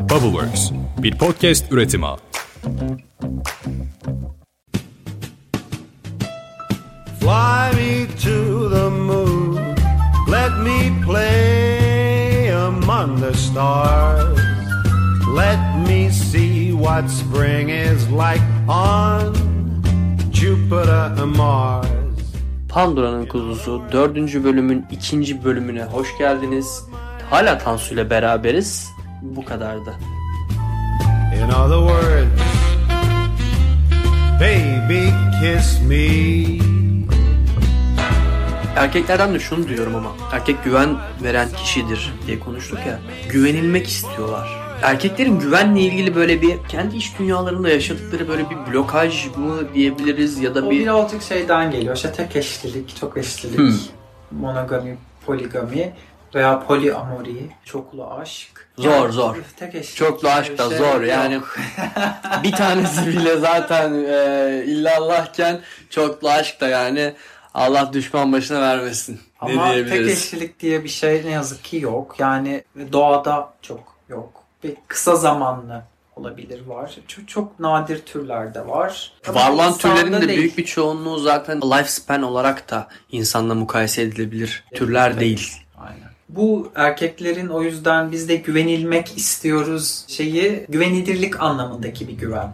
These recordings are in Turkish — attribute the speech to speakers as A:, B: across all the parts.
A: Bubbleworks, bir podcast üretimi.
B: Fly me to the moon. Let me play among the stars. Let me see what spring is like on Jupiter and Mars.
C: Pandora'nın Kuzusu 4. bölümün 2. bölümüne hoş geldiniz. Hala Tansu ile beraberiz. Bu kadardı.
B: In other words, baby, kiss me.
C: Erkeklerden de şunu diyorum ama. Erkek güven veren kişidir diye konuştuk ya. Güvenilmek istiyorlar. Erkeklerin güvenle ilgili böyle bir kendi iç dünyalarında yaşadıkları böyle bir blokaj mı diyebiliriz ya da
D: O
C: bir
D: birazcık şeyden geliyor. İşte tek eşlilik, çok eşlilik,
C: Hmm.
D: monogami, poligami veya poliamori, çoklu aşk.
C: Zor,
D: Yani
C: zor.
D: Tek eşlilik.
C: Çoklu aşk da
D: şey
C: zor yani.
D: yok.
C: bir tanesi bile zaten e, illallahken çoklu aşk da yani Allah düşman başına vermesin. Ne
D: Ama tek
C: diyebiliriz?
D: eşlilik diye bir şey ne yazık ki yok. Yani doğada çok yok. Bir kısa zamanlı olabilir var. Çok, çok nadir türlerde var. Ama
C: Var olan türlerin de
D: değil.
C: büyük bir çoğunluğu zaten lifespan olarak da insanla mukayese edilebilir türler
D: Evet.
C: değil.
D: Aynen. Bu erkeklerin o yüzden biz de güvenilmek istiyoruz şeyi güvenilirlik anlamındaki bir güven.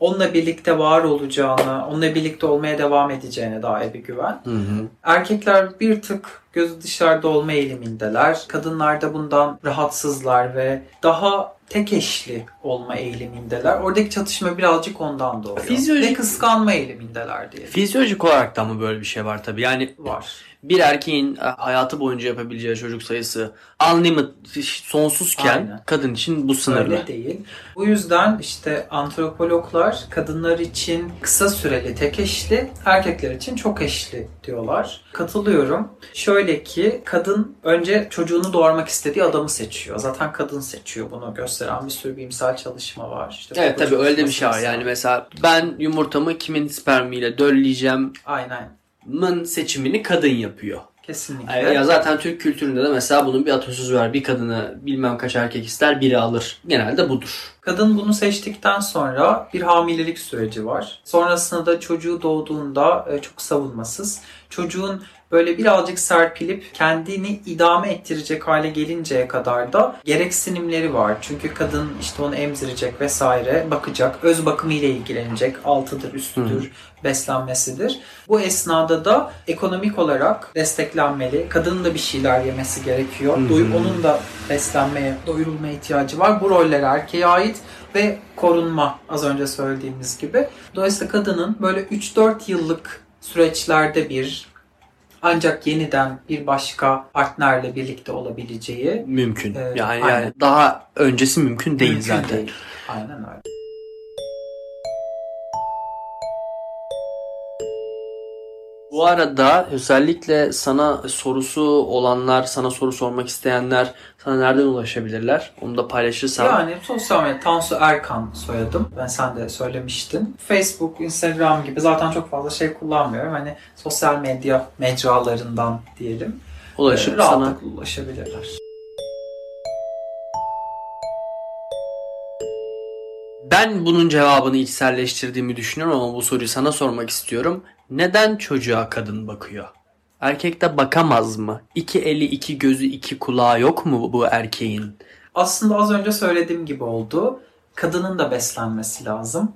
D: Onunla birlikte var olacağına, onunla birlikte olmaya devam edeceğine dair bir güven.
C: Hı hı.
D: Erkekler bir tık gözü dışarıda olma eğilimindeler. Kadınlar da bundan rahatsızlar ve daha tek eşli olma eğilimindeler. Oradaki çatışma birazcık ondan doğuyor.
C: Fizyolojik-
D: Ve kıskanma eğilimindeler diye.
C: Fizyolojik olarak da mı böyle bir şey var tabii yani
D: var.
C: Bir erkeğin e, hayatı boyunca yapabileceği çocuk sayısı unlimited sonsuzken
D: Aynen.
C: kadın için bu sınırlı.
D: Öyle değil. Bu yüzden işte antropologlar kadınlar için kısa süreli tek eşli, erkekler için çok eşli diyorlar. Katılıyorum. Şöyle ki kadın önce çocuğunu doğurmak istediği adamı seçiyor. Zaten kadın seçiyor bunu gösteren bir sürü bilimsel çalışma var. İşte
C: Evet tabii öyle bir şey var. Yani mesela ben yumurtamı kimin spermiyle dölleyeceğim
D: Aynen.
C: Mın seçimini kadın yapıyor.
D: Kesinlikle.
C: Ya zaten Türk kültüründe de mesela bunun bir atasözü var. Bir kadını bilmem kaç erkek ister biri alır. Genelde budur.
D: Kadın bunu seçtikten sonra bir hamilelik süreci var. Sonrasında da çocuğu doğduğunda e, çok savunmasız. Çocuğun böyle birazcık serpilip kendini idame ettirecek hale gelinceye kadar da gereksinimleri var. Çünkü kadın işte onu emzirecek vesaire, bakacak, öz bakımı ile ilgilenecek, altıdır, üstüdür, beslenmesidir. Bu esnada da ekonomik olarak desteklenmeli. Kadının da bir şeyler yemesi gerekiyor. Doy- onun da beslenmeye, doyurulmaya ihtiyacı var. Bu roller erkeğe ait ve korunma az önce söylediğimiz gibi. Dolayısıyla kadının böyle 3-4 yıllık süreçlerde bir ancak yeniden bir başka partnerle birlikte olabileceği
C: Mümkün.
D: Ee,
C: yani,
D: aynen.
C: yani daha öncesi mümkün değil
D: mümkün
C: zaten.
D: değil. Aynen öyle.
C: Bu arada özellikle sana sorusu olanlar, sana soru sormak isteyenler sana nereden ulaşabilirler? Onu da paylaşırsan.
D: Yani sosyal medya Tansu Erkan soyadım. Ben sen de söylemiştin. Facebook, Instagram gibi zaten çok fazla şey kullanmıyorum. Hani sosyal medya mecralarından diyelim.
C: ulaşıp
D: Ee,
C: sana
D: ulaşabilirler.
C: Ben bunun cevabını içselleştirdiğimi düşünüyorum ama bu soruyu sana sormak istiyorum. Neden çocuğa kadın bakıyor? Erkek de bakamaz mı? İki eli, iki gözü, iki kulağı yok mu bu erkeğin?
D: Aslında az önce söylediğim gibi oldu. Kadının da beslenmesi lazım.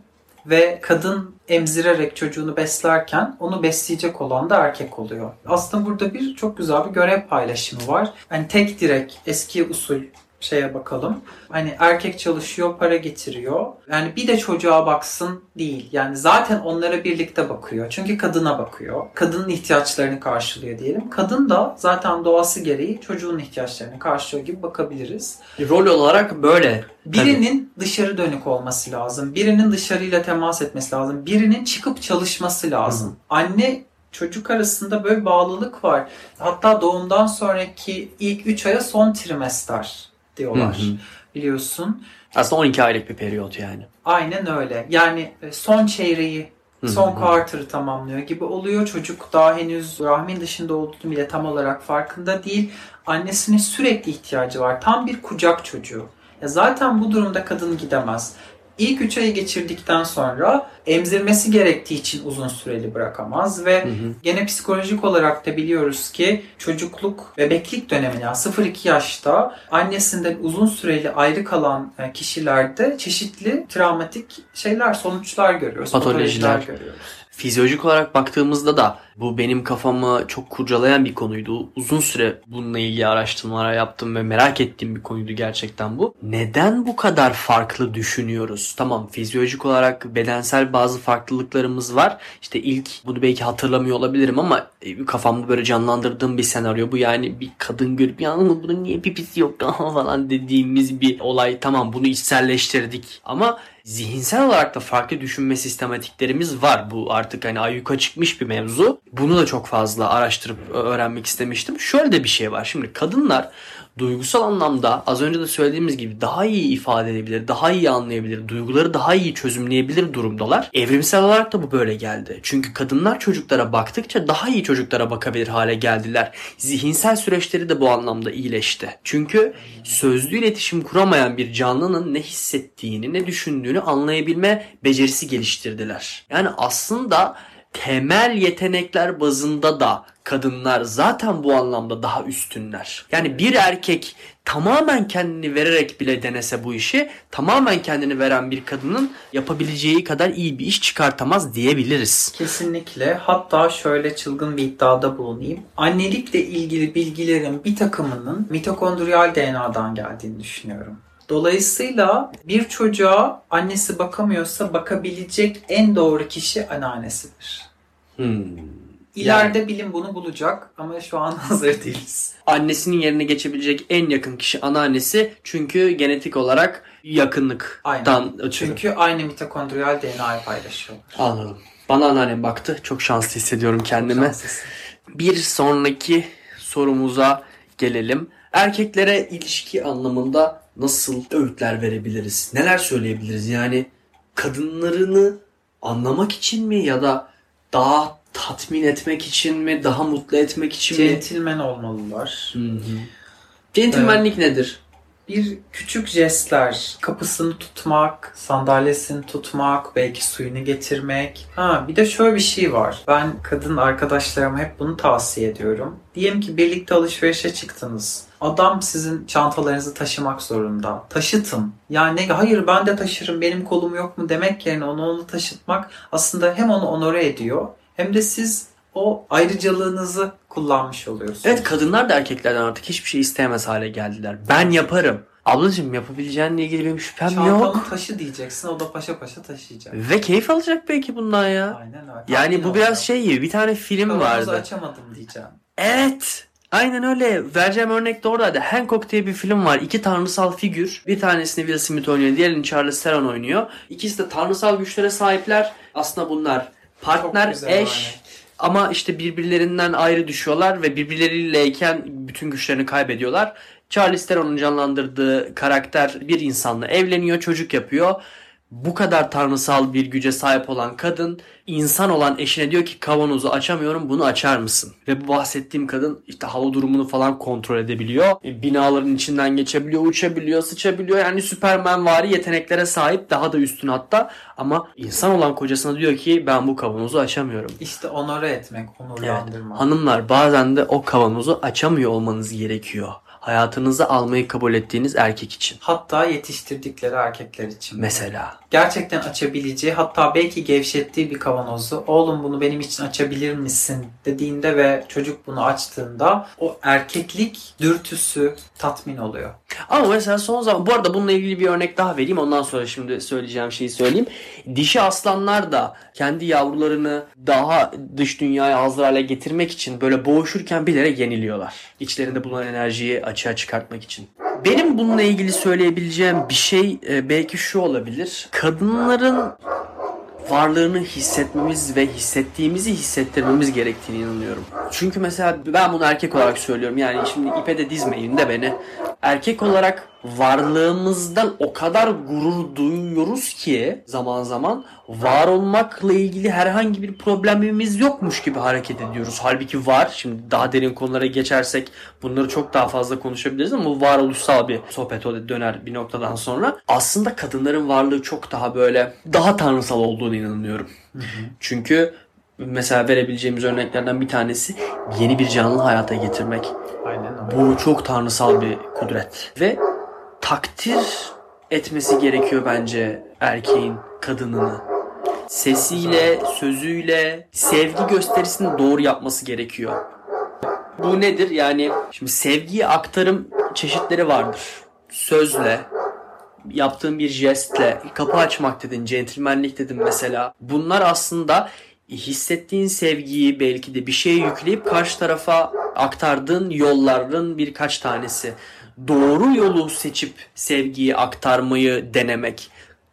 D: Ve kadın emzirerek çocuğunu beslerken onu besleyecek olan da erkek oluyor. Aslında burada bir çok güzel bir görev paylaşımı var. Hani tek direk eski usul şeye bakalım. Hani erkek çalışıyor, para getiriyor. Yani bir de çocuğa baksın değil. Yani zaten onlara birlikte bakıyor. Çünkü kadına bakıyor. Kadının ihtiyaçlarını karşılıyor diyelim. Kadın da zaten doğası gereği çocuğun ihtiyaçlarını karşılıyor gibi bakabiliriz.
C: Rol olarak böyle.
D: Birinin dışarı dönük olması lazım. Birinin dışarıyla temas etmesi lazım. Birinin çıkıp çalışması lazım. Anne çocuk arasında böyle bağlılık var. Hatta doğumdan sonraki ilk 3 aya son trimester diyorlar.
C: Hı hı.
D: Biliyorsun.
C: Aslında 12 aylık bir periyot yani.
D: Aynen öyle. Yani e, son çeyreği, son quarter'ı tamamlıyor gibi oluyor. Çocuk daha henüz rahmin dışında olduğunu bile tam olarak farkında değil. Annesinin sürekli ihtiyacı var. Tam bir kucak çocuğu. Ya zaten bu durumda kadın gidemez. İlk 3 ayı geçirdikten sonra emzirmesi gerektiği için uzun süreli bırakamaz ve gene psikolojik olarak da biliyoruz ki çocukluk, bebeklik döneminde yani 0-2 yaşta annesinden uzun süreli ayrı kalan e, kişilerde çeşitli travmatik şeyler, sonuçlar görüyoruz.
C: Patolojiler.
D: görüyoruz.
C: Fizyolojik olarak baktığımızda da bu benim kafamı çok kurcalayan bir konuydu. Uzun süre bununla ilgili araştırmalar yaptım ve merak ettiğim bir konuydu gerçekten bu. Neden bu kadar farklı düşünüyoruz? Tamam fizyolojik olarak bedensel bazı farklılıklarımız var. İşte ilk bunu belki hatırlamıyor olabilirim ama e, kafamda böyle canlandırdığım bir senaryo bu. Yani bir kadın görüp ya bunun niye pipisi yok falan dediğimiz bir olay. Tamam bunu içselleştirdik ama zihinsel olarak da farklı düşünme sistematiklerimiz var. Bu artık hani ayyuka çıkmış bir mevzu. Bunu da çok fazla araştırıp öğrenmek istemiştim. Şöyle de bir şey var. Şimdi kadınlar duygusal anlamda az önce de söylediğimiz gibi daha iyi ifade edebilir, daha iyi anlayabilir, duyguları daha iyi çözümleyebilir durumdalar. Evrimsel olarak da bu böyle geldi. Çünkü kadınlar çocuklara baktıkça daha iyi çocuklara bakabilir hale geldiler. Zihinsel süreçleri de bu anlamda iyileşti. Çünkü sözlü iletişim kuramayan bir canlının ne hissettiğini, ne düşündüğünü anlayabilme becerisi geliştirdiler. Yani aslında temel yetenekler bazında da kadınlar zaten bu anlamda daha üstünler. Yani bir erkek tamamen kendini vererek bile denese bu işi tamamen kendini veren bir kadının yapabileceği kadar iyi bir iş çıkartamaz diyebiliriz.
D: Kesinlikle. Hatta şöyle çılgın bir iddiada bulunayım. Annelikle ilgili bilgilerin bir takımının mitokondriyal DNA'dan geldiğini düşünüyorum. Dolayısıyla bir çocuğa annesi bakamıyorsa bakabilecek en doğru kişi anneannesidir.
C: Hmm.
D: İleride bilim bunu bulacak ama şu an hazır değiliz.
C: Annesinin yerine geçebilecek en yakın kişi anneannesi çünkü genetik olarak yakınlıktan
D: Aynen.
C: ötürü.
D: Çünkü aynı mitokondriyal DNA'yı paylaşıyorlar.
C: Anladım. Bana anneannem baktı. Çok şanslı hissediyorum.
D: Şanslısın.
C: Bir sonraki sorumuza gelelim. Erkeklere ilişki anlamında nasıl öğütler verebiliriz? Neler söyleyebiliriz? Yani kadınlarını anlamak için mi ya da daha tatmin etmek için mi, daha mutlu etmek için mi?
D: Centilmen olmalılar.
C: Hı hı. Centilmenlik nedir?
D: Bir küçük jestler, kapısını tutmak, sandalyesini tutmak, belki suyunu getirmek. Ha bir de şöyle bir şey var. Ben kadın arkadaşlarıma hep bunu tavsiye ediyorum. Diyelim ki birlikte alışverişe çıktınız. Adam sizin çantalarınızı taşımak zorunda. Taşıtın. Yani hayır ben de taşırım benim kolum yok mu demek yerine onu onu taşıtmak aslında hem onu onore ediyor hem de siz o ayrıcalığınızı kullanmış oluyorsunuz.
C: Evet kadınlar da erkeklerden artık hiçbir şey isteyemez hale geldiler. Ben yaparım. Ablacığım yapabileceğinle ilgili benim şüphem
D: Çantamı
C: yok.
D: taşı diyeceksin o da paşa paşa taşıyacak.
C: Ve keyif alacak belki bundan ya.
D: Aynen öyle.
C: Yani
D: Tatmin
C: bu biraz
D: olacak.
C: şey gibi bir tane film
D: Kavanozu
C: vardı.
D: açamadım diyeceğim.
C: Evet. Aynen öyle. Vereceğim örnek de oradaydı. Hancock diye bir film var. İki tanrısal figür. Bir tanesini Will Smith oynuyor. Diğerini Charlize Theron oynuyor. İkisi de tanrısal güçlere sahipler. Aslında bunlar partner, eş.
D: örnek.
C: Ama işte birbirlerinden ayrı düşüyorlar ve birbirleriyleyken bütün güçlerini kaybediyorlar. Charlize Theron'un canlandırdığı karakter bir insanla evleniyor, çocuk yapıyor. Bu kadar tanrısal bir güce sahip olan kadın insan olan eşine diyor ki kavanozu açamıyorum bunu açar mısın? Ve bu bahsettiğim kadın işte hava durumunu falan kontrol edebiliyor. E, Binaların içinden geçebiliyor, uçabiliyor, sıçabiliyor. Yani Süpermen vari yeteneklere sahip daha da üstün hatta. Ama insan olan kocasına diyor ki ben bu kavanozu açamıyorum.
D: İşte onore etmek,
C: Evet.
D: onurlandırmak.
C: Hanımlar bazen de o kavanozu açamıyor olmanız gerekiyor. Hayatınıza almayı kabul ettiğiniz erkek için.
D: Hatta yetiştirdikleri erkekler için.
C: Mesela.
D: Gerçekten açabileceği hatta belki gevşettiği bir kavanozu oğlum bunu benim için açabilir misin dediğinde ve çocuk bunu açtığında o erkeklik dürtüsü tatmin oluyor.
C: Ama mesela son zaman bu arada bununla ilgili bir örnek daha vereyim ondan sonra şimdi söyleyeceğim şeyi söyleyeyim. Dişi aslanlar da kendi yavrularını daha dış dünyaya hazır hale getirmek için böyle boğuşurken bilerek yeniliyorlar. İçlerinde bulunan enerjiyi açığa çıkartmak için. Benim bununla ilgili söyleyebileceğim bir şey e, belki şu olabilir. Kadınların varlığını hissetmemiz ve hissettiğimizi hissettirmemiz gerektiğini inanıyorum. Çünkü mesela ben bunu erkek olarak söylüyorum. Yani şimdi ipe de dizmeyin de beni. erkek olarak varlığımızdan o kadar gurur duyuyoruz ki zaman zaman var olmakla ilgili herhangi bir problemimiz yokmuş gibi hareket ediyoruz. Halbuki var. Şimdi daha derin konulara geçersek bunları çok daha fazla konuşabiliriz ama bu varoluşsal bir sohbet o döner bir noktadan sonra. Aslında kadınların varlığı çok daha böyle daha tanrısal olduğunu inanıyorum. Çünkü mesela verebileceğimiz örneklerden bir tanesi yeni bir canlı hayata getirmek.
D: Aynen öyle.
C: Bu çok tanrısal bir kudret. Ve takdir etmesi gerekiyor bence erkeğin kadınını. Sesiyle, sözüyle, sevgi gösterisini doğru yapması gerekiyor. Bu nedir? Yani şimdi sevgiyi aktarım çeşitleri vardır. Sözle, yaptığın bir jestle, kapı açmak dedin, centilmenlik dedin mesela. Bunlar aslında hissettiğin sevgiyi belki de bir şeye yükleyip karşı tarafa aktardığın yolların birkaç tanesi. Doğru yolu seçip sevgiyi aktarmayı denemek.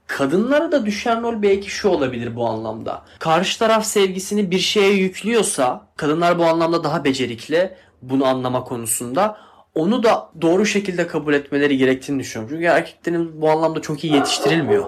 C: Kadınlara da düşen rol belki şu olabilir bu anlamda. Karşı taraf sevgisini bir şeye yüklüyorsa kadınlar bu anlamda daha becerikli bunu anlama konusunda. Onu da doğru şekilde kabul etmeleri gerektiğini düşünüyorum. Çünkü erkeklerin bu anlamda çok iyi yetiştirilmiyor.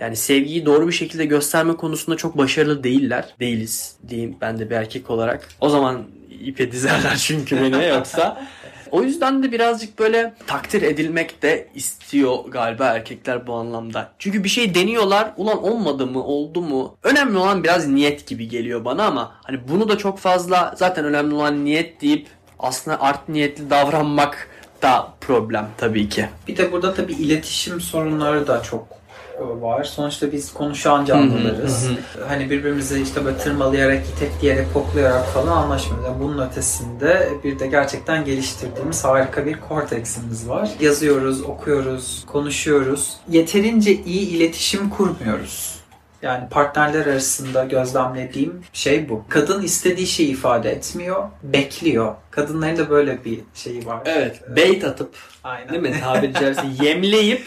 C: Yani sevgiyi doğru bir şekilde gösterme konusunda çok başarılı değiller. Değiliz diyeyim ben de bir erkek olarak. O zaman ipe dizerler çünkü beni yoksa. O yüzden de birazcık böyle takdir edilmek de istiyor galiba erkekler bu anlamda. Çünkü bir şey deniyorlar. Ulan olmadı mı? Oldu mu? Önemli olan biraz niyet gibi geliyor bana ama hani bunu da çok fazla zaten önemli olan niyet deyip aslında art niyetli davranmak da problem tabii ki.
D: Bir de burada tabii iletişim sorunları da çok var. Sonuçta biz konuşan canlılarız.
C: Hı
D: Hani birbirimizi işte böyle tırmalayarak, itekleyerek, koklayarak falan anlaşmıyoruz. Yani bunun ötesinde bir de gerçekten geliştirdiğimiz harika bir korteksimiz var. Yazıyoruz, okuyoruz, konuşuyoruz. Yeterince iyi iletişim kurmuyoruz. Yani partnerler arasında gözlemlediğim şey bu. Kadın istediği şeyi ifade etmiyor, bekliyor. Kadınların da böyle bir şeyi var.
C: Evet. Bait atıp
D: Aynen.
C: değil mi tabiri caizse yemleyip.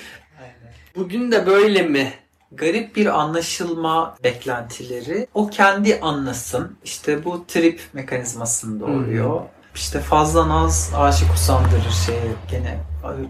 C: Bugün de böyle mi?
D: garip bir anlaşılma beklentileri. O kendi anlasın. İşte bu trip mekanizmasını doğuruyor. İşte fazla naz aşık usandırır şey gene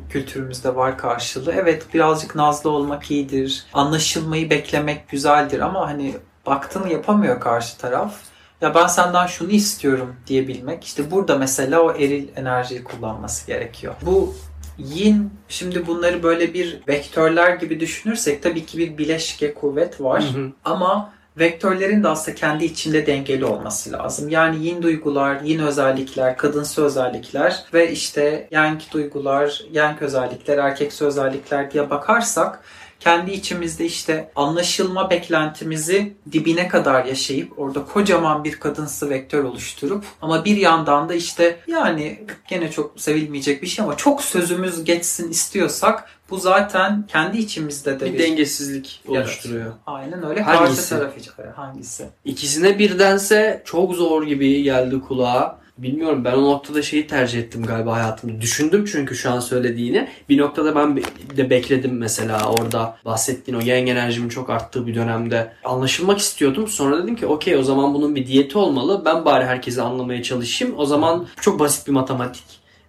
D: kültürümüzde var karşılığı. Evet birazcık nazlı olmak iyidir. Anlaşılmayı beklemek güzeldir ama hani baktığını yapamıyor karşı taraf. Ya ben senden şunu istiyorum diyebilmek. İşte burada mesela o eril enerjiyi kullanması gerekiyor. Bu yin şimdi bunları böyle bir vektörler gibi düşünürsek tabii ki bir bileşke kuvvet var.
C: Hı hı.
D: Ama vektörlerin de aslında kendi içinde dengeli olması lazım. Yani yin duygular, yin özellikler, kadınsı özellikler ve işte yang duygular, yang özellikler, erkeksi özellikler diye bakarsak kendi içimizde işte anlaşılma beklentimizi dibine kadar yaşayıp orada kocaman bir kadınsı vektör oluşturup ama bir yandan da işte yani gene çok sevilmeyecek bir şey ama çok sözümüz geçsin istiyorsak bu zaten kendi içimizde de
C: Bir dengesizlik oluşturuyor.
D: Aynen öyle.
C: Hangisi?
D: Karşı taraf. Hangisi?
C: İkisine birdense çok zor gibi geldi kulağa. Bilmiyorum ben o noktada şeyi tercih ettim galiba hayatımda. Düşündüm çünkü şu an söylediğini. Bir noktada ben be- de bekledim mesela orada bahsettiğin o yang enerjimin çok arttığı bir dönemde. Anlaşılmak istiyordum. Sonra dedim ki okey o zaman bunun bir diyeti olmalı. Ben bari herkesi anlamaya çalışayım. O zaman çok basit bir matematik.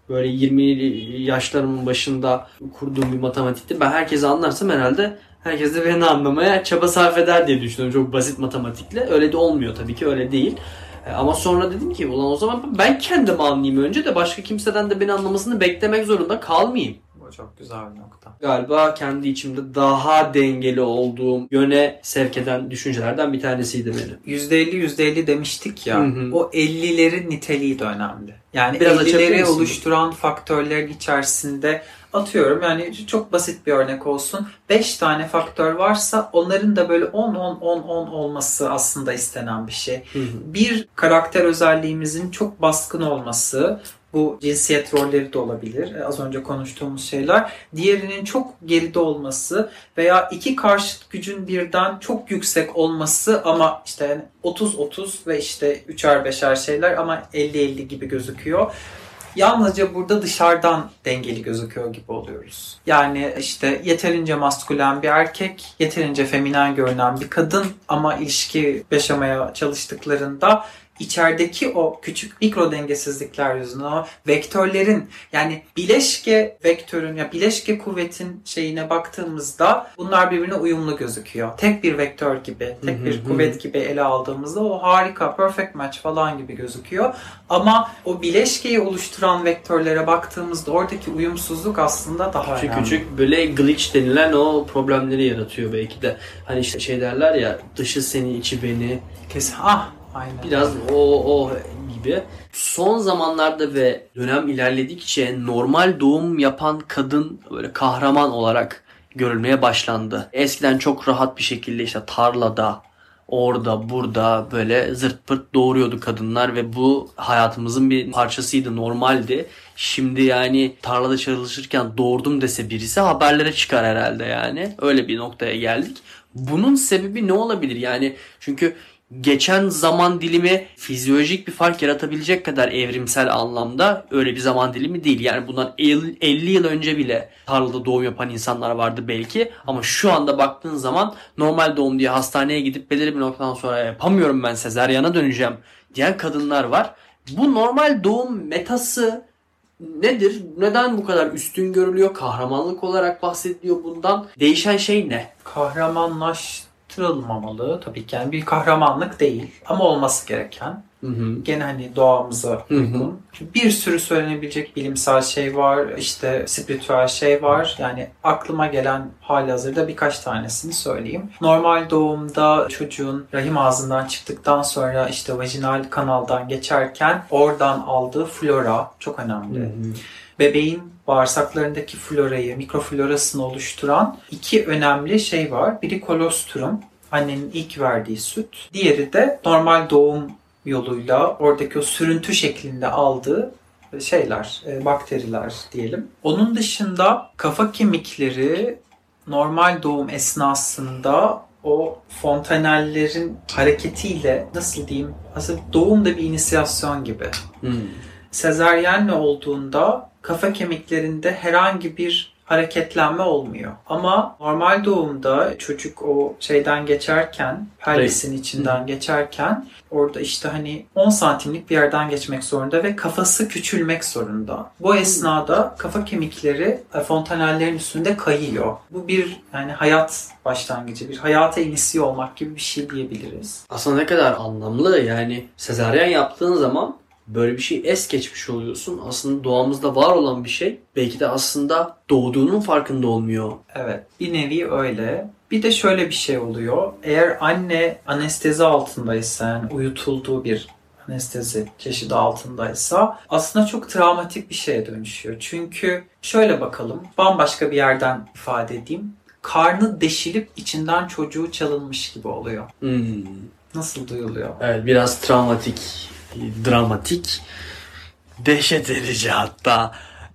C: Böyle 20 yaşlarımın başında kurduğum bir matematikti. Ben herkesi anlarsam herhalde herkes de beni anlamaya çaba sarf eder diye düşünüyorum. Çok basit matematikle. Öyle de olmuyor tabii ki öyle değil. E, Ama sonra dedim ki ulan o zaman ben kendimi anlayayım önce de başka kimseden de beni anlamasını beklemek zorunda kalmayayım.
D: Bu çok güzel bir nokta.
C: Galiba kendi içimde daha dengeli olduğum yöne sevk eden düşüncelerden bir tanesiydi benim.
D: %50 %50 demiştik ya.
C: Hı hı.
D: O 50'lerin niteliği de önemli. Yani
C: Biraz açabilir
D: 50'leri
C: misin?
D: oluşturan faktörlerin içerisinde atıyorum yani çok basit bir örnek olsun. 5 tane faktör varsa onların da böyle 10 10 10 10 olması aslında istenen bir şey. Bir karakter özelliğimizin çok baskın olması, bu cinsiyet rolleri de olabilir. E, Az önce konuştuğumuz şeyler. Diğerinin çok geride olması veya iki karşıt gücün birden çok yüksek olması ama işte yani 30-30 ve işte üçer beşer şeyler ama 50-50 gibi gözüküyor. Yalnızca burada dışarıdan dengeli gözüküyor gibi oluyoruz. Yani işte yeterince maskülen bir erkek, yeterince feminen görünen bir kadın ama ilişki yaşamaya çalıştıklarında içerideki o küçük mikro dengesizlikler yüzünden o vektörlerin yani bileşke vektörün ya bileşke kuvvetin şeyine baktığımızda bunlar birbirine uyumlu gözüküyor. Tek bir vektör gibi, tek bir kuvvet gibi ele aldığımızda o harika, perfect match falan gibi gözüküyor. Ama o bileşkeyi oluşturan vektörlere baktığımızda oradaki uyumsuzluk aslında daha
C: Küçük
D: önemli.
C: küçük böyle glitch denilen o problemleri yaratıyor belki de. Hani işte şey derler ya dışı seni içi beni
D: Kesin. Ah, aynen.
C: biraz o o gibi. Son zamanlarda ve dönem ilerledikçe normal doğum yapan kadın böyle kahraman olarak görülmeye başlandı. Eskiden çok rahat bir şekilde işte tarlada orada burada böyle zırt pırt doğuruyordu kadınlar ve bu hayatımızın bir parçasıydı normaldi. Şimdi yani tarlada çalışırken doğurdum dese birisi haberlere çıkar herhalde yani. Öyle bir noktaya geldik. Bunun sebebi ne olabilir? Yani çünkü geçen zaman dilimi fizyolojik bir fark yaratabilecek kadar evrimsel anlamda öyle bir zaman dilimi değil. Yani bundan 50 yıl önce bile tarlada doğum yapan insanlar vardı belki ama şu anda baktığın zaman normal doğum diye hastaneye gidip belirli bir noktadan sonra yapamıyorum ben sezaryana döneceğim diyen kadınlar var. Bu normal doğum metası nedir? Neden bu kadar üstün görülüyor? Kahramanlık olarak bahsediliyor bundan. Değişen şey ne?
D: Kahramanlaştırılmamalı tabii ki yani bir kahramanlık değil ama olması gereken
C: Hı hı.
D: gene hani doğamıza
C: Hı hı.
D: uygun. Çünkü bir sürü söylenebilecek bilimsel şey var işte spiritüel şey var yani aklıma gelen hali hazırda birkaç tanesini söyleyeyim. Normal doğumda çocuğun rahim ağzından çıktıktan sonra işte vajinal kanaldan geçerken oradan aldığı flora çok önemli bebeğin bağırsaklarındaki florayı, mikroflorasını oluşturan iki önemli şey var. Biri kolostrum, annenin ilk verdiği süt. Diğeri de normal doğum yoluyla oradaki o sürüntü şeklinde aldığı şeyler, e, bakteriler diyelim. Onun dışında kafa kemikleri normal doğum esnasında o fontanellerin hareketiyle nasıl diyeyim aslında doğum da bir inisiyasyon gibi
C: Hı.
D: sezaryenle olduğunda kafa kemiklerinde herhangi bir hareketlenme olmuyor. Ama normal doğumda çocuk o şeyden geçerken, pelvisin içinden geçerken orada işte hani 10 santimlik bir yerden geçmek zorunda ve kafası küçülmek zorunda. Bu esnada kafa kemikleri e, fontanellerin üstünde kayıyor. Bu bir yani hayat başlangıcı, bir hayata inisiye olmak gibi bir şey diyebiliriz.
C: Aslında ne kadar anlamlı yani sezaryen yaptığın zaman böyle bir şey es geçmiş oluyorsun. Aslında doğamızda var olan bir şey. Belki de aslında doğduğunun farkında olmuyor.
D: Evet, bir nevi öyle. Bir de şöyle bir şey oluyor. Eğer anne anestezi altındaysa, yani uyutulduğu bir anestezi çeşidi altındaysa aslında çok travmatik bir şeye dönüşüyor. Çünkü şöyle bakalım, bambaşka bir yerden ifade edeyim. Karnı deşilip içinden çocuğu çalınmış gibi oluyor.
C: Hmm.
D: Nasıl duyuluyor?
C: Evet biraz travmatik, dramatik, dehşet verici hatta.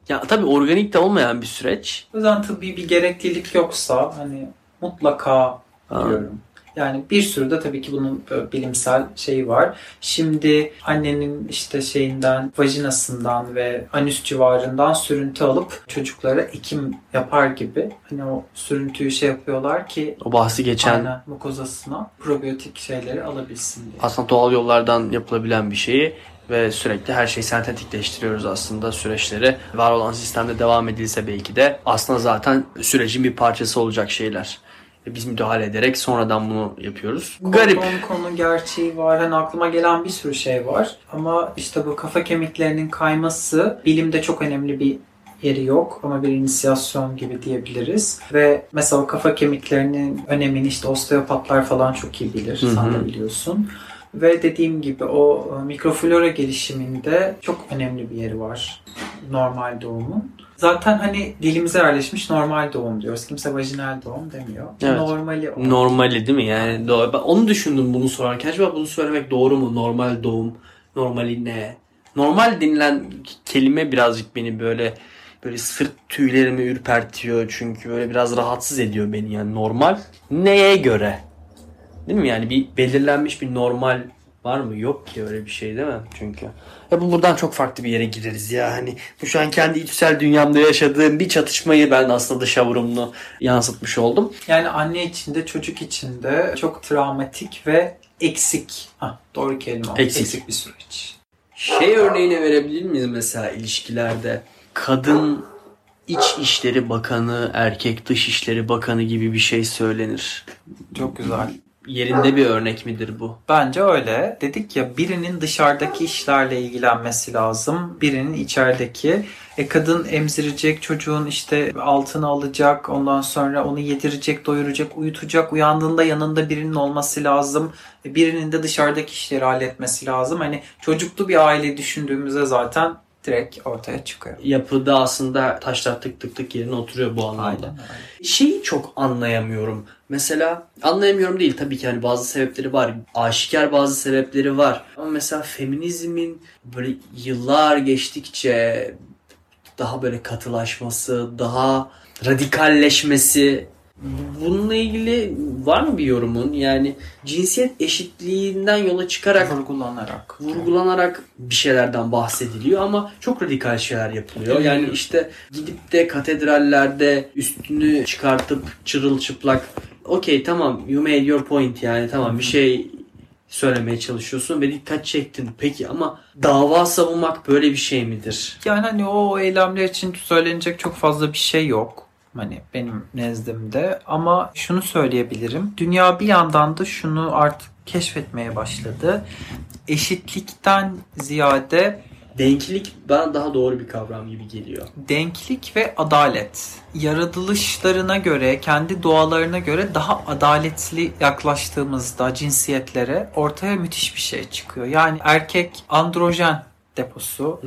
C: Ya tabii organik de olmayan bir süreç.
D: O yüzden tıbbi bir gereklilik yoksa hani mutlaka diyorum. Yani bir sürü de tabii ki bunun e, bilimsel şeyi var. Şimdi annenin işte şeyinden, vajinasından ve anüs civarından sürüntü alıp çocuklara ekim yapar gibi hani o sürüntüyü şey yapıyorlar ki
C: O bahsi geçen
D: aynen mukozasına probiyotik şeyleri alabilsin diye.
C: aslında doğal yollardan yapılabilen bir şeyi ve sürekli her şeyi sentetikleştiriyoruz aslında süreçleri. Var olan sistemde devam edilse belki de aslında zaten sürecin bir parçası olacak şeyler. Biz müdahale ederek sonradan bunu yapıyoruz. Garip.
D: Konu, konu gerçeği var. Hani aklıma gelen bir sürü şey var. Ama işte bu kafa kemiklerinin kayması bilimde çok önemli bir yeri yok ama bir inisiyasyon gibi diyebiliriz. Ve mesela kafa kemiklerinin önemini işte osteopatlar falan çok iyi bilir.
C: Hı hı.
D: Sen de biliyorsun. Ve dediğim gibi o e, mikroflora gelişiminde çok önemli bir yeri var normal doğumun. Zaten hani dilimize yerleşmiş normal doğum diyoruz. Kimse vajinal doğum demiyor.
C: Evet.
D: Normali o.
C: Normali değil mi? Yani doğru. Ben onu düşündüm bunu sorarken. Acaba bunu söylemek doğru mu? Normal doğum. Normali ne? Normal denilen kelime birazcık beni böyle böyle sırt tüylerimi ürpertiyor. Çünkü böyle biraz rahatsız ediyor beni. Yani normal neye göre? Değil mi? Yani bir belirlenmiş bir normal var mı? Yok ki öyle bir şey değil mi? Çünkü. Ya bu buradan çok farklı bir yere gireriz ya. Hani bu şu an kendi içsel dünyamda yaşadığım bir çatışmayı ben aslında dışa vurumlu yansıtmış oldum.
D: Yani anne içinde çocuk içinde çok travmatik ve eksik. Hah, doğru kelime.
C: Eksik.
D: Eksik bir süreç.
C: Şey örneğini verebilir miyiz mesela ilişkilerde? Kadın İç İşleri Bakanı, erkek Dışişleri Bakanı gibi bir şey söylenir.
D: Çok güzel.
C: Yerinde bir örnek midir bu?
D: Bence öyle. Dedik ya birinin dışarıdaki işlerle ilgilenmesi lazım. Birinin içerideki. E kadın emzirecek, çocuğun işte altını alacak, ondan sonra onu yedirecek, doyuracak, uyutacak. Uyandığında yanında birinin olması lazım. E birinin de dışarıdaki işleri halletmesi lazım. Hani çocuklu bir aile düşündüğümüzde zaten direkt ortaya çıkıyor.
C: Yapıda aslında taşlar tık tık tık yerine oturuyor bu anlamda.
D: Aynen öyle.
C: Şeyi çok anlayamıyorum. Mesela anlayamıyorum değil tabii ki hani bazı sebepleri var. Aşikar bazı sebepleri var. Ama mesela feminizmin böyle yıllar geçtikçe daha böyle katılaşması, daha radikalleşmesi bununla ilgili var mı bir yorumun? Yani cinsiyet eşitliğinden yola çıkarak
D: Vurgulanarak.
C: vurgulanarak bir şeylerden bahsediliyor ama çok radikal şeyler yapılıyor. Yani işte gidip de katedrallerde üstünü çıkartıp çırılçıplak okey tamam you made your point yani tamam bir şey söylemeye çalışıyorsun ve dikkat çektin. Peki ama dava savunmak böyle bir şey midir?
D: Yani hani o eylemler için söylenecek çok fazla bir şey yok. Hani benim nezdimde ama şunu söyleyebilirim. Dünya bir yandan da şunu artık keşfetmeye başladı. Eşitlikten ziyade
C: Denklik bana daha doğru bir kavram gibi geliyor.
D: denklik ve adalet. Yaratılışlarına göre, kendi doğalarına göre daha adaletli yaklaştığımızda cinsiyetlere ortaya müthiş bir şey çıkıyor. Yani erkek androjen deposu,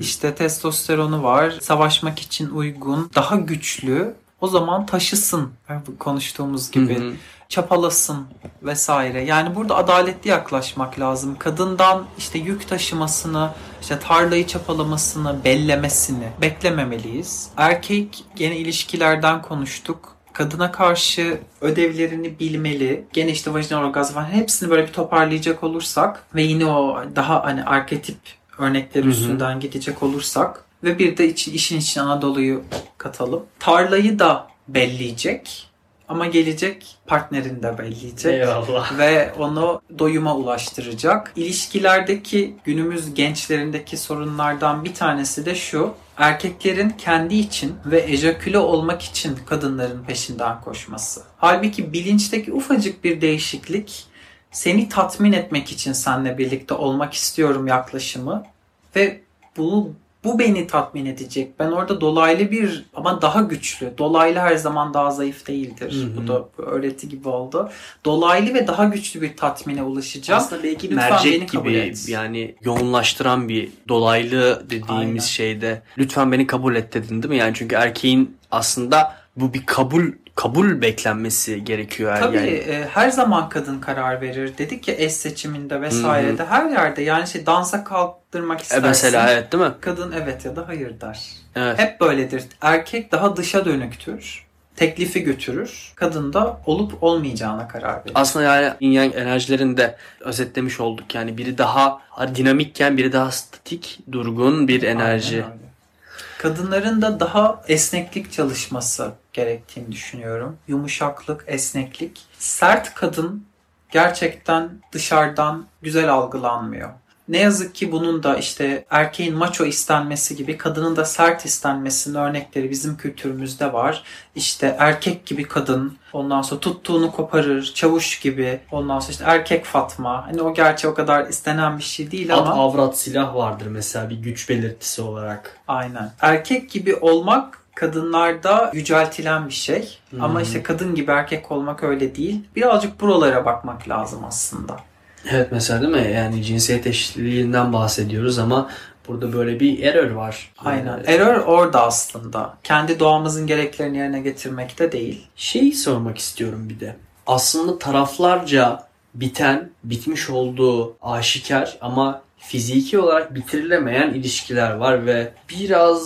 D: işte testosteronu var, savaşmak için uygun, daha güçlü. O zaman taşısın konuştuğumuz gibi.
C: Hı.
D: çapalasın vesaire. Yani burada adaletli yaklaşmak lazım. Kadından işte yük taşımasını, işte tarlayı çapalamasını, bellemesini beklememeliyiz. Erkek gene ilişkilerden konuştuk. Kadına karşı ödevlerini bilmeli. Gene işte vajinal orgazm falan hepsini böyle bir toparlayacak olursak ve yine o daha hani arketip örnekler
C: Hı hı.
D: üstünden gidecek olursak ve bir de için, işin içine Anadolu'yu katalım. Tarlayı da belleyecek ama gelecek partnerini de belleyecek
C: Eyvallah.
D: ve onu doyuma ulaştıracak. İlişkilerdeki günümüz gençlerindeki sorunlardan bir tanesi de şu. Erkeklerin kendi için ve ejaküle olmak için kadınların peşinden koşması. Halbuki bilinçteki ufacık bir değişiklik seni tatmin etmek için seninle birlikte olmak istiyorum yaklaşımı ve bu bu beni tatmin edecek. Ben orada dolaylı bir ama daha güçlü. Dolaylı her zaman daha zayıf değildir.
C: Hı hı.
D: Bu da öğreti gibi oldu. Dolaylı ve daha güçlü bir tatmine ulaşacağım.
C: Aslında belki
D: Lütfen beni
C: mercek
D: kabul
C: gibi
D: et.
C: yani yoğunlaştıran bir dolaylı dediğimiz
D: Aynen.
C: şeyde lütfen beni kabul et dedin değil mi? Yani çünkü erkeğin aslında bu bir kabul kabul beklenmesi gerekiyor.
D: Tabii
C: yani.
D: e, her zaman kadın karar verir. Dedik ya eş seçiminde vesairede her yerde yani şey dansa kaldırmak
C: E
D: istersin.
C: mesela evet değil mi?
D: Kadın evet ya da hayır der.
C: Evet.
D: Hep böyledir. Erkek daha dışa dönüktür. Teklifi götürür. Kadın da olup olmayacağına karar verir.
C: Aslında yani yin yang enerjilerini de özetlemiş olduk. Yani biri daha dinamikken biri daha statik, durgun bir enerji.
D: Aynen öyle. Kadınların da daha esneklik çalışması gerektiğini düşünüyorum. Yumuşaklık, esneklik. Sert kadın gerçekten dışarıdan güzel algılanmıyor. Ne yazık ki bunun da işte erkeğin maço istenmesi gibi kadının da sert istenmesinin örnekleri bizim kültürümüzde var. İşte erkek gibi kadın, ondan sonra tuttuğunu koparır, çavuş gibi, ondan sonra işte erkek Fatma. Hani o gerçi o kadar istenen bir şey değil
C: At
D: ama.
C: avrat silah vardır mesela bir güç belirtisi olarak.
D: Aynen. Erkek gibi olmak kadınlarda yüceltilen bir şey.
C: Hmm.
D: Ama işte kadın gibi erkek olmak öyle değil. Birazcık buralara bakmak lazım aslında.
C: Evet mesela değil mi? Yani cinsiyet eşitliğinden bahsediyoruz ama burada böyle bir error var.
D: Aynen.
C: Yani
D: Error orada aslında. Kendi doğamızın gereklerini yerine getirmekte değil.
C: Şeyi sormak istiyorum bir de. Aslında taraflarca biten, bitmiş olduğu aşikar ama fiziki olarak bitirilemeyen ilişkiler var ve biraz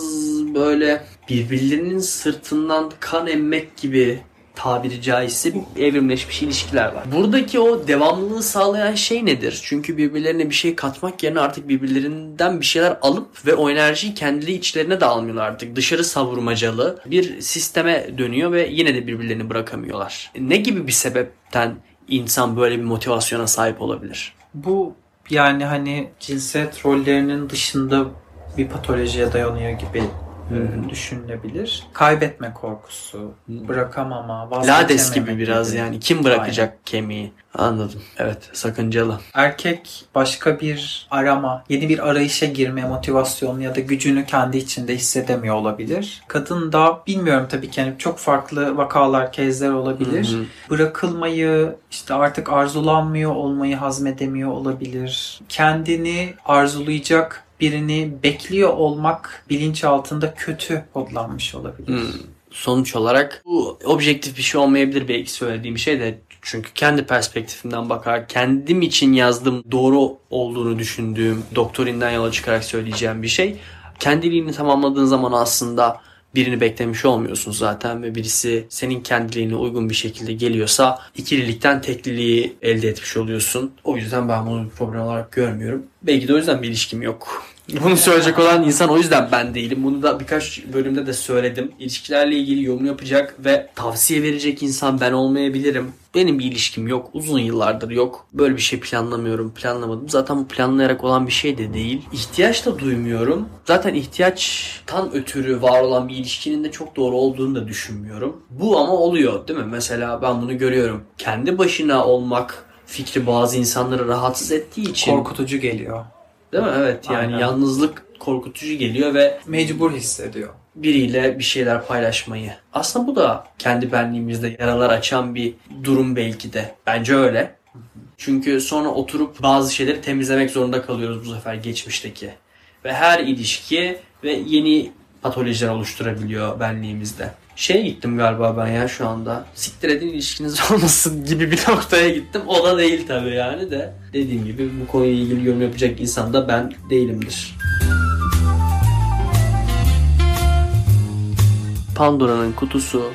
C: böyle birbirlerinin sırtından kan emmek gibi tabiri caizse bir evrimleşmiş ilişkiler var. Buradaki o devamlılığı sağlayan şey nedir? Çünkü birbirlerine bir şey katmak yerine artık birbirlerinden bir şeyler alıp ve o enerjiyi kendileri içlerine de almıyorlar artık. Dışarı savurmacalı bir sisteme dönüyor ve yine de birbirlerini bırakamıyorlar. Ne gibi bir sebepten insan böyle bir motivasyona sahip olabilir.
D: Bu yani hani cinsiyet rollerinin dışında bir patolojiye dayanıyor gibi e, düşünülebilir. Kaybetme korkusu, bırakamama, vazgeçememe
C: Lades gibi biraz yani. Kim bırakacak
D: Aynen.
C: kemiği? Anladım. Evet sakıncalı.
D: Erkek başka bir arama, yeni bir arayışa girme motivasyonu ya da gücünü kendi içinde hissedemiyor olabilir. Kadın da bilmiyorum tabii ki yani çok farklı vakalar, kezler olabilir.
C: Hı hı.
D: Bırakılmayı, işte artık arzulanmıyor olmayı hazmedemiyor olabilir. Kendini arzulayacak birini bekliyor olmak bilinçaltında kötü kodlanmış olabilir.
C: Hmm. Sonuç olarak bu objektif bir şey olmayabilir belki söylediğim şey de çünkü kendi perspektifimden bakar kendim için yazdığım doğru olduğunu düşündüğüm doktorinden yola çıkarak söyleyeceğim bir şey. Kendiliğini tamamladığın zaman aslında birini beklemiş olmuyorsun zaten ve birisi senin kendiliğine uygun bir şekilde geliyorsa ikililikten tekliliği elde etmiş oluyorsun. O yüzden ben bunu bir problem olarak görmüyorum. Belki de o yüzden bir ilişkim yok. Bunu söyleyecek olan insan o yüzden ben değilim. Bunu da birkaç bölümde de söyledim. İlişkilerle ilgili yorum yapacak ve tavsiye verecek insan ben olmayabilirim. Benim bir ilişkim yok. Uzun yıllardır yok. Böyle bir şey planlamıyorum. Planlamadım. Zaten bu planlayarak olan bir şey de değil. İhtiyaç da duymuyorum. Zaten ihtiyaçtan ötürü var olan bir ilişkinin de çok doğru olduğunu da düşünmüyorum. Bu ama oluyor değil mi? Mesela ben bunu görüyorum. Kendi başına olmak fikri bazı insanları rahatsız ettiği için.
D: Korkutucu geliyor.
C: Değil mi? Evet yani
D: Aynen.
C: yalnızlık korkutucu geliyor ve
D: Mecbur hissediyor.
C: biriyle bir şeyler paylaşmayı. Aslında bu da kendi benliğimizde yaralar açan bir durum belki de. Bence öyle. Çünkü sonra oturup bazı şeyleri temizlemek zorunda kalıyoruz bu sefer geçmişteki. Ve her ilişki ve yeni patolojiler oluşturabiliyor benliğimizde. Şeye gittim galiba ben ya şu anda. Siktir edin ilişkiniz olmasın gibi bir noktaya gittim. O da değil tabii yani de. Dediğim gibi bu konuyla ilgili yorum yapacak insan da ben değilimdir. Pandora'nın kutusu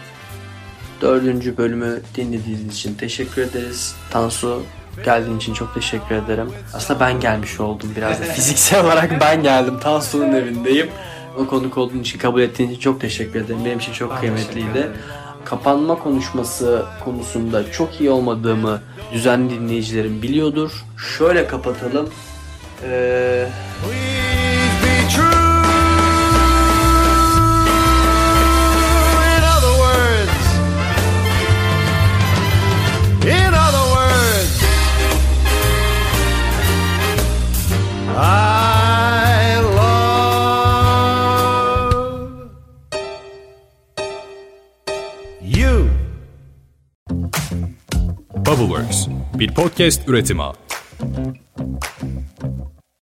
C: dördüncü bölümü dinlediğiniz için teşekkür ederiz. Tansu geldiğin için çok teşekkür ederim. Aslında ben gelmiş oldum biraz da fiziksel olarak ben geldim. Tansu'nun evindeyim. O konuk olduğun için kabul ettiğin için çok teşekkür ederim. Benim için çok
D: Ben
C: kıymetliydi. Kapanma konuşması konusunda çok iyi olmadığımı düzenli dinleyicilerim biliyordur. Şöyle kapatalım. Ee,
B: Please be true. In other words, in other words, I
A: podcast üretimi.